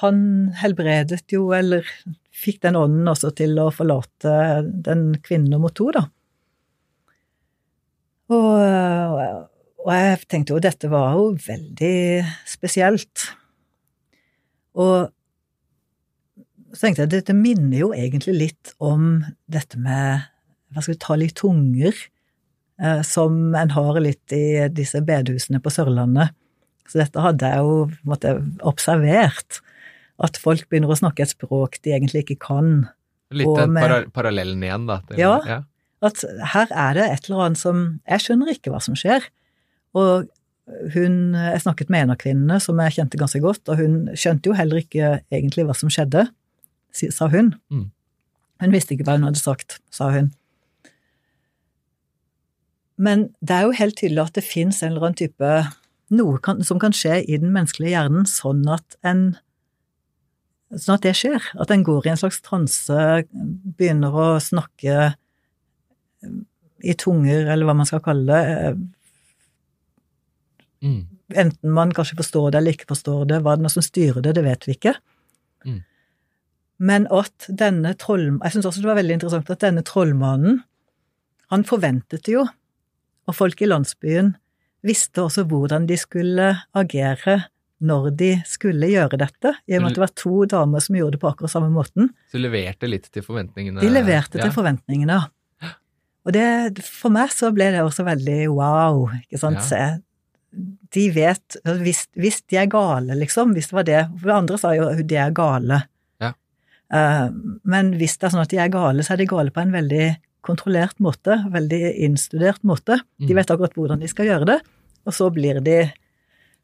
han helbredet jo, eller fikk den ånden også til å forlate den kvinnen nummer to, da. Og, eh, og jeg tenkte jo dette var jo veldig spesielt. Og så tenkte jeg dette minner jo egentlig litt om dette med hva skal vi ta litt tunger, eh, som en har litt i disse bedehusene på Sørlandet. Så dette hadde jeg jo måtte, observert. At folk begynner å snakke et språk de egentlig ikke kan. Litt den para parallellen igjen, da. til- Ja. ja. At her er det et eller annet som Jeg skjønner ikke hva som skjer. Og hun Jeg snakket med en av kvinnene som jeg kjente ganske godt, og hun skjønte jo heller ikke egentlig hva som skjedde, sa hun. Mm. Hun visste ikke hva hun hadde sagt, sa hun. Men det er jo helt tydelig at det fins en eller annen type Noe kan, som kan skje i den menneskelige hjernen sånn at en Sånn at det skjer. At en går i en slags transe, begynner å snakke i tunger, eller hva man skal kalle det. Mm. Enten man kanskje forstår det eller ikke forstår det. Hva det noe som styrer det, det vet vi ikke. Mm. Men at denne troll... Jeg syns også det var veldig interessant at denne trollmannen, han forventet jo, og folk i landsbyen visste også hvordan de skulle agere når de skulle gjøre dette, i og med at det var to damer som gjorde det på akkurat samme måten. Så leverte litt til forventningene. De leverte til ja. forventningene. Og det, for meg så ble det også veldig wow, ikke sant. Ja. Se, De vet hvis, hvis de er gale, liksom, hvis det var det For andre sa jo de er gale. Ja. Uh, men hvis det er sånn at de er gale, så er de gale på en veldig kontrollert måte, veldig innstudert måte. De Mm. vet akkurat hvordan de skal gjøre det, og så blir de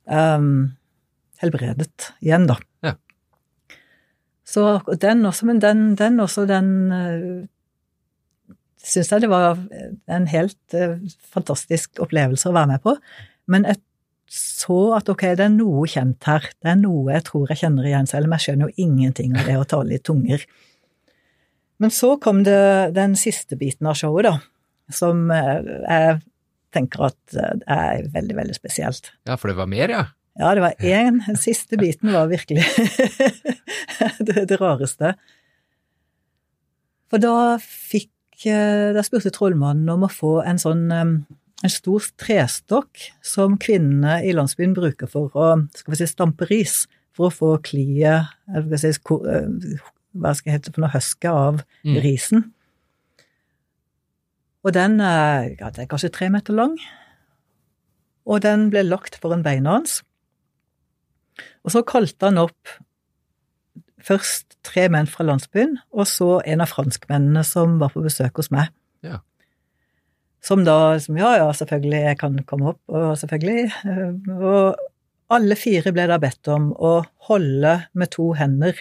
um, helbredet igjen, da. Ja. Så den også, men den, den også, den uh, syns jeg det var en helt uh, fantastisk opplevelse å være med på. Men jeg så at ok, det er noe kjent her, det er noe jeg tror jeg kjenner igjen, selv om jeg skjønner jo ingenting av det å tale i tunger. Men så kom det den siste biten av showet, da, som eh, jeg tenker at eh, er veldig, veldig spesielt. Ja, for det var mer, ja. Ja, det var én. Den siste biten var virkelig det, det rareste. For da fikk eh, Da spurte trollmannen om å få en sånn en stor trestokk som kvinnene i landsbyen bruker for å skal vi si, stampe ris, for å få kliet si, eh, Hva skal jeg hete for noe av Mm. risen. Og den er, ja, den er kanskje tre meter lang, og den ble lagt foran beina hans. Og så kalte han opp først tre menn fra landsbyen, og så en av franskmennene som var på besøk hos meg. Ja. Som da som Ja, ja, selvfølgelig, jeg kan komme opp, og selvfølgelig. eh, Og alle fire ble da bedt om å holde med to hender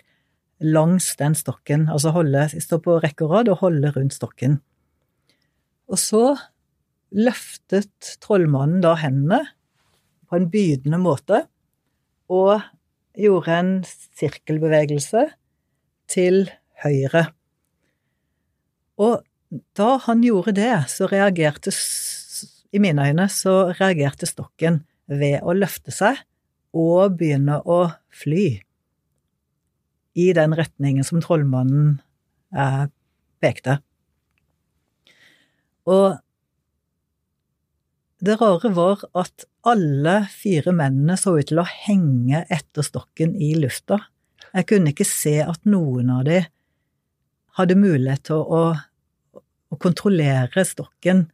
langs den stokken, altså holde, stå på rekke og rad og holde rundt stokken. Og så løftet trollmannen da hendene på en bydende måte, og gjorde en sirkelbevegelse til høyre. Og da han gjorde det, så reagerte, i mine øyne, så reagerte stokken ved å løfte seg og begynne å fly i den retningen som trollmannen eh, pekte. Og det rare var at alle fire mennene så ut til å henge etter stokken i lufta. Jeg kunne ikke se at noen av de hadde mulighet til å, å kontrollere stokken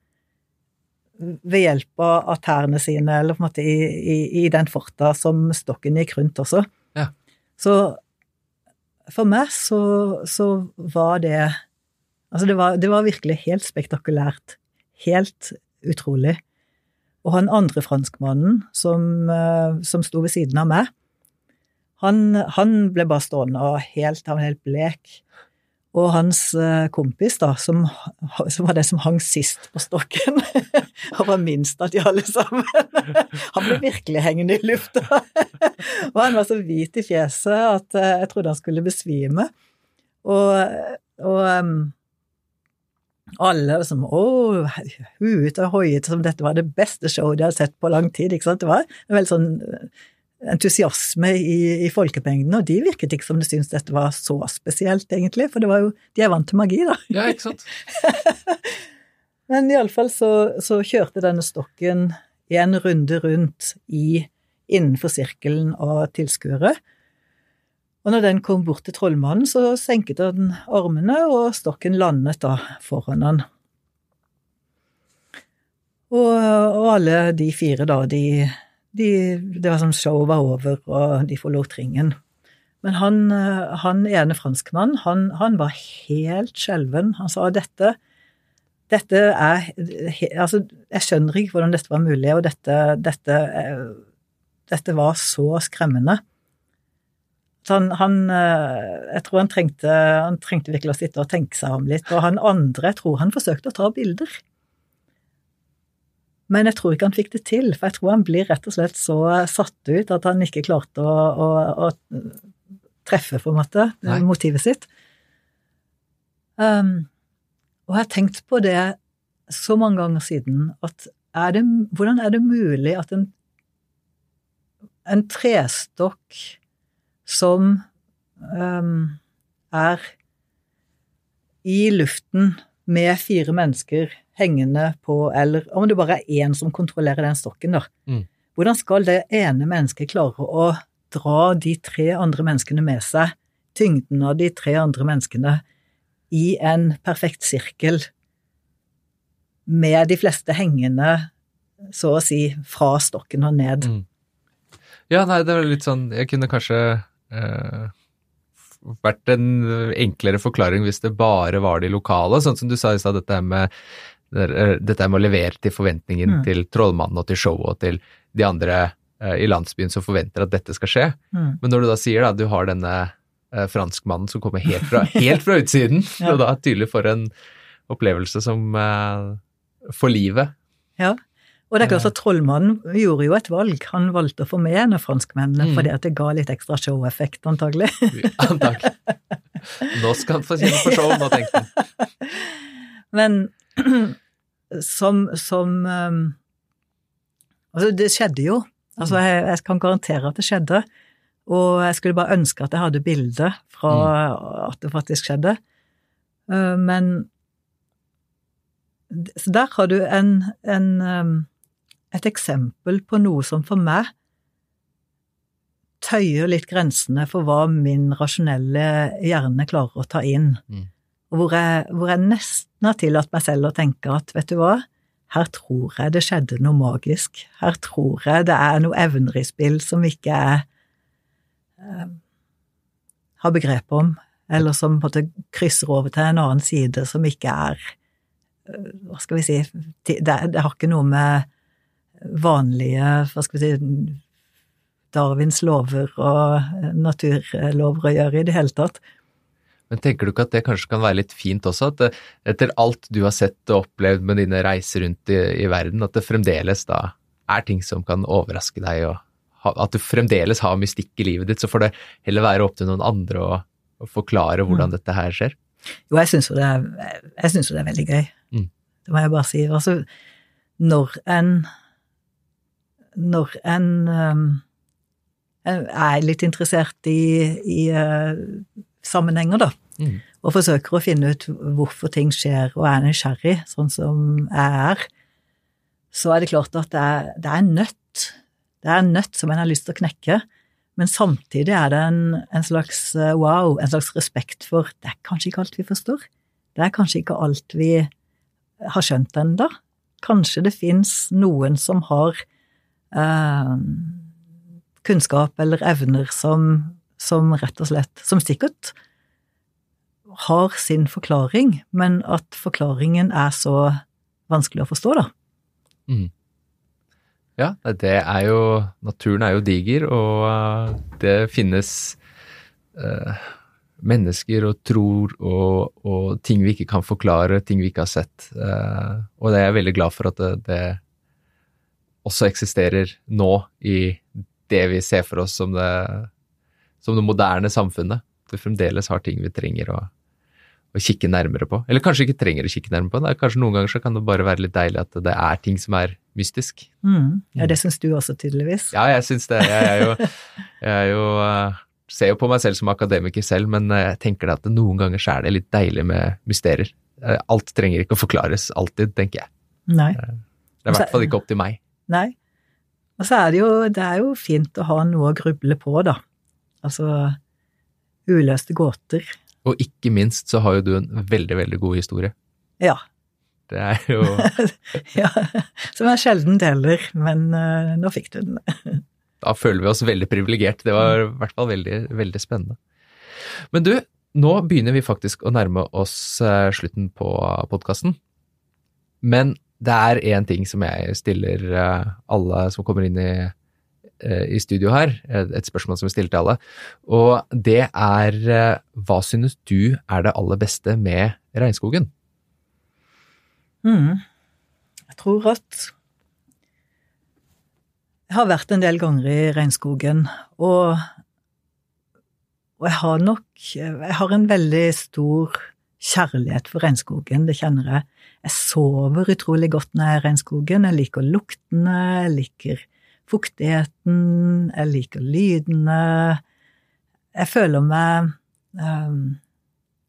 ved hjelp av tærne sine, eller på en måte i, i, i den forta som stokken gikk rundt også. Ja. Så for meg så, så var det Altså, det var, det var virkelig helt spektakulært. Helt utrolig. Og han andre franskmannen som, eh, som sto ved siden av meg, han, han ble bare stående og helt, han var helt blek. Og hans eh, kompis, da, som, som var det som hang sist på stokken, han var minst av de alle sammen. Han ble virkelig hengende i lufta. Og han var så hvit i fjeset at eh, jeg trodde han skulle besvime. Og, og em, alle liksom å, huet og hoiet som dette var det beste showet de hadde sett på lang tid. ikke sant? Det var en veldig sånn entusiasme i, i folkemengden, og de virket ikke som de syntes dette var så spesielt, egentlig, for det var jo, de er vant til magi, da. Ja, ikke sant? Men iallfall så, så kjørte denne stokken en runde rundt i, innenfor sirkelen av tilskuere. Og når den kom bort til trollmannen, så senket han armene, og stokken landet da foran han. Og, og alle de fire, da, de, de Det var som showet var over, og de forlot ringen. Men han, eh, han ene franskmannen, han, han var helt skjelven. Han sa dette dette er Altså, jeg skjønner ikke hvordan dette var mulig, og dette, dette, eh, dette var så skremmende. Han, han eh, Jeg tror han trengte, han trengte virkelig å sitte og tenke seg om litt. Og han andre, jeg tror han forsøkte å ta bilder. Men jeg tror ikke han fikk det til, for jeg tror han blir rett og slett så satt ut at han ikke klarte å, å, å treffe, på en måte, Nei. motivet sitt. Um, og jeg har tenkt på det så mange ganger siden, at er det, hvordan er det mulig at en, en trestokk som um, er i luften med fire mennesker hengende på, eller om det bare er én som kontrollerer den stokken, da. Mm. Hvordan skal det ene mennesket klare å dra de tre andre menneskene med seg, tyngden av de tre andre menneskene, i en perfekt sirkel, med de fleste hengende, så å si, fra stokken og ned? Mm. Ja, nei, det var litt sånn Jeg kunne kanskje eh, vært en enklere forklaring hvis det bare var de lokale, sånn som du sa i stad, dette med dette her med å levere til forventningen Mm. til trollmannen og til showet og til de andre eh, i landsbyen som forventer at dette skal skje. Mm. Men når du da sier da, du har denne eh, franskmannen som kommer helt fra, helt fra utsiden, Ja. og da tydelig for en opplevelse som eh, for livet. Ja. Og det er klart at trollmannen gjorde jo et valg. Han valgte å få med en av franskmennene Mm. fordi at det ga litt ekstra show-effekt, antagelig. Antakelig. Nå skal han få kjenne på show, nå tenkte han. Men som, som um, Altså, det skjedde jo. Altså, jeg, jeg kan garantere at det skjedde. Og jeg skulle bare ønske at jeg hadde bilde fra at det faktisk skjedde. Uh, men Så der har du en, en um, et eksempel på noe som for meg tøyer litt grensene for hva min rasjonelle hjerne klarer å ta inn. Mm. Og hvor jeg, hvor jeg nesten har tillatt meg selv å tenke at vet du hva, her tror jeg det skjedde noe magisk. Her tror jeg det er noe evner i spill som ikke jeg eh, har begrep om, eller som på en måte krysser over til en annen side som ikke er eh, Hva skal vi si Det, det har ikke noe med vanlige Hva skal vi si Darwins lover og naturlover å gjøre i det hele tatt. Men tenker du ikke at det kanskje kan være litt fint også, at det, etter alt du har sett og opplevd med dine reiser rundt i, i verden, at det fremdeles da er ting som kan overraske deg, og ha, at du fremdeles har mystikk i livet ditt, så får det heller være opp til noen andre å, å forklare hvordan mm. dette her skjer? Jo, jeg syns jo, det er veldig gøy. Mm. Det må jeg bare si. Altså, når en Når en um, er litt interessert i, i uh, sammenhenger, da. Mm. Og forsøker å finne ut hvorfor ting skjer, og er nysgjerrig, sånn som jeg er, så er det klart at det er, det er en nøtt. Det er en nøtt som en har lyst til å knekke, men samtidig er det en, en slags eh, wow, en slags respekt for Det er kanskje ikke alt vi forstår. Det er kanskje ikke alt vi har skjønt ennå. Kanskje det fins noen som har eh, kunnskap eller evner som, som rett og slett Som sikkert har sin forklaring, men at forklaringen er så vanskelig å forstå, da. Mm. Ja, det er jo Naturen er jo diger, og uh, det finnes eh, mennesker og tror og, og, ting vi ikke kan forklare, ting vi ikke har sett. Eh, og det er jeg veldig glad for at det, det, også eksisterer nå i det vi ser for oss som det, som det moderne samfunnet. vi fremdeles har ting vi trenger å å kikke nærmere på. Eller kanskje ikke trenger å kikke nærmere på. Det kanskje Noen ganger så kan det bare være litt deilig at det er ting som er mystisk. Mm. Ja, det syns du også, tydeligvis. Ja, jeg syns det. Jeg er jo, jeg er jo uh, ser jo på meg selv som akademiker selv, men eh, jeg tenker at noen ganger så er det litt deilig med mysterier. Eh, alt trenger ikke å forklares alltid, tenker jeg. Nei. Det er i hvert fall ikke opp til meg. Nei. Og så er det jo, det er jo fint å ha noe å gruble på, da. Altså uløste gåter. Og ikke minst så har jo du en veldig, veldig god historie. Ja. Det er jo Ja, som jeg sjelden deler, men uh, nå fikk du den. da føler vi oss veldig privilegert. Det var i hvert fall veldig, veldig spennende. Men du, nå begynner vi faktisk å nærme oss uh, slutten på podkasten. Men det er én ting som jeg stiller uh, alle som kommer inn i Eh, i studio her, et spørsmål som vi stiller til alle. Og det er eh, hva synes du er det aller beste med regnskogen? Mm. Jeg tror at Jeg har vært en del ganger i regnskogen, og, og jeg har nok Jeg har en veldig stor kjærlighet for regnskogen, det kjenner jeg. Jeg sover utrolig godt når jeg er i regnskogen. Jeg liker luktene, jeg liker fuktigheten, jeg liker lydene. Jeg føler meg um,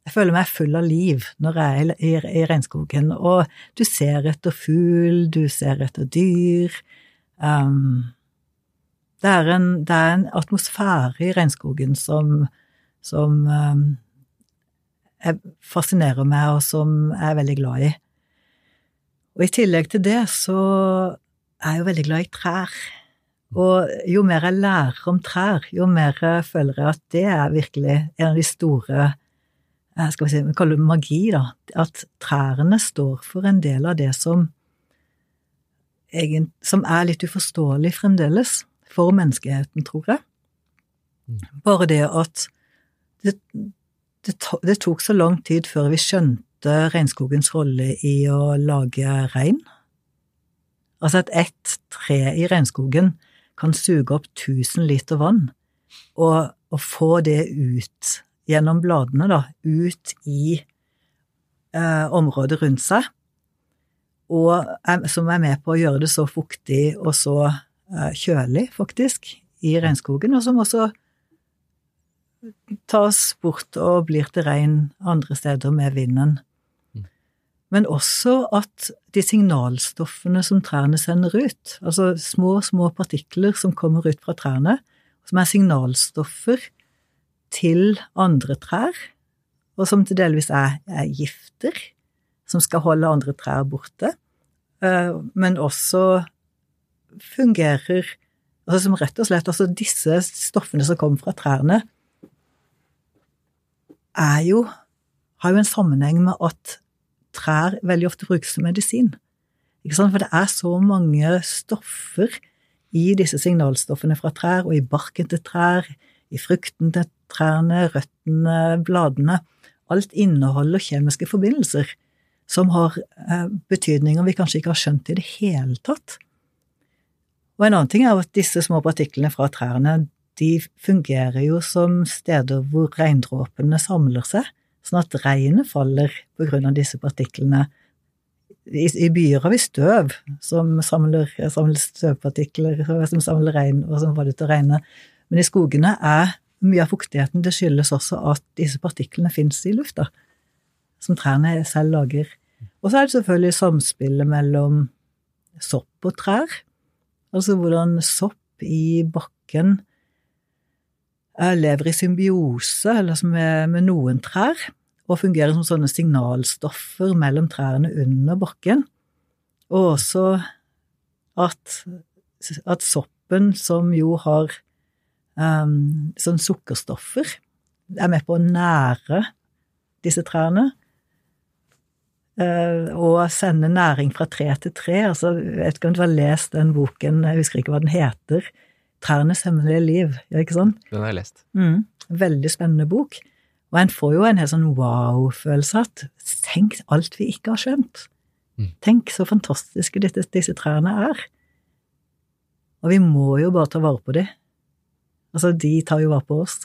jeg føler meg full av liv når jeg er i, i, regnskogen, og du ser etter fugl, du ser etter dyr. Um, det, er en, det, er en, atmosfære i regnskogen som, som um, fascinerer meg, og som jeg er veldig glad i. Og i tillegg til det så er jeg jo veldig glad i trær. Og jo mer jeg lærer om trær, jo mer føler jeg at det er virkelig en av de store eh, skal vi si, vi kaller det magi, da. At trærne står for en del av det som, som er litt uforståelig fremdeles for menneskeheten, tror jeg. Mm. Bare det at det, det, det tok så lang tid før vi skjønte regnskogens rolle i å lage regn. Altså at ett tre i regnskogen kan suge opp 1000 liter vann, og, og få det ut gjennom bladene, da, ut i eh, området rundt seg, og som er med på å gjøre det så fuktig og så eh, kjølig, faktisk, i regnskogen, og som også tas bort og blir til regn andre steder med vinden men også at de signalstoffene som trærne sender ut, altså små, små partikler som kommer ut fra trærne, som er signalstoffer til andre trær, og som til delvis er, er gifter, som skal holde andre trær borte, eh, men også fungerer Altså som rett og slett, altså disse stoffene som kommer fra trærne, er jo har jo en sammenheng med at trær veldig ofte brukes som medisin. For det er så mange stoffer i disse signalstoffene fra trær, og i barken til trær, i frukten til trærne, røttene, bladene. Alt inneholder kjemiske forbindelser som har eh, betydninger vi kanskje ikke har skjønt i det hele tatt. Og en annen ting er at disse små partiklene fra trærne de fungerer jo som steder hvor regndråpene samler seg, sånn at regnet faller på grunn av disse partiklene. I, I, byer har vi støv som samler, samler støvpartikler, som samler regn, og som det til å regne. Men i skogene er mye av fuktigheten Det skyldes også at disse partiklene fins i lufta, som trærne selv lager. Og så er det selvfølgelig samspillet mellom sopp og trær. Altså hvordan sopp i bakken lever i symbiose eller med, med noen trær, og fungerer som sånne signalstoffer mellom trærne under bakken. Og også at, at soppen, som jo har um, sånn sukkerstoffer, er med på å nære disse trærne. Uh, og sende næring fra tre til tre. Altså, jeg vet ikke om du har lest den boken, jeg husker ikke hva den heter, 'Trærnes hemmelige liv', ikke sant? Den har jeg lest. Mm, veldig spennende bok. Og en får jo en helt sånn wow-følelse at tenk alt vi ikke har skjønt. Mm. Tenk så fantastiske disse, disse, trærne er. Og vi må jo bare ta vare på dem. Altså, de tar jo vare på oss.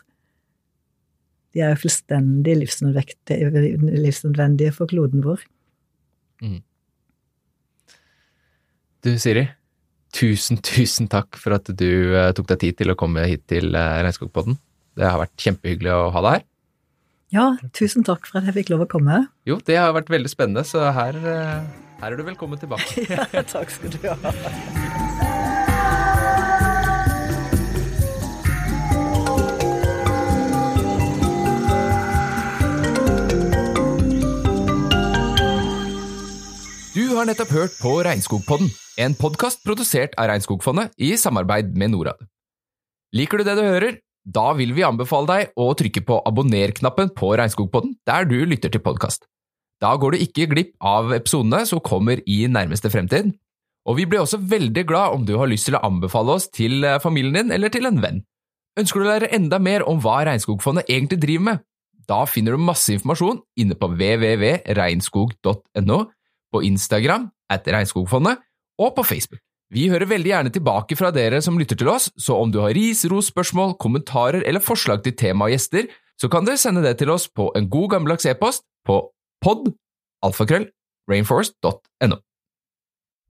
De er jo fullstendig livsnødvendige for kloden vår. Mm. Du, Siri. Tusen, tusen takk for at du uh, tok deg tid til å komme hit til uh, Regnskogpodden. Det har vært kjempehyggelig å ha deg her. Ja, tusen takk for at jeg fikk lov å komme. Jo, det har vært veldig spennende, så her, uh, her er du velkommen tilbake. ja, takk skal du ha. Du har nettopp hørt på Regnskogpodden en podkast produsert av Regnskogfondet i samarbeid med Norad. Liker du det du hører? Da vil vi anbefale deg å trykke på abonner-knappen på Regnskogpodden der du lytter til podkast. Da går du ikke glipp av episodene som kommer i nærmeste fremtid. Og vi blir også veldig glad om du har lyst til å anbefale oss til eh, familien din eller til en venn. Ønsker du å lære enda mer om hva Regnskogfondet egentlig driver med? Da finner du masse informasjon inne på www.regnskog.no, på Instagram at Regnskogfondet og på Facebook. Vi hører veldig gjerne tilbake fra dere som lytter til oss, så om du har ris, ros, spørsmål, kommentarer eller forslag til tema og gjester, så kan dere sende det til oss på en god gammeldags e-post på pod alfakrøll rainforest.no.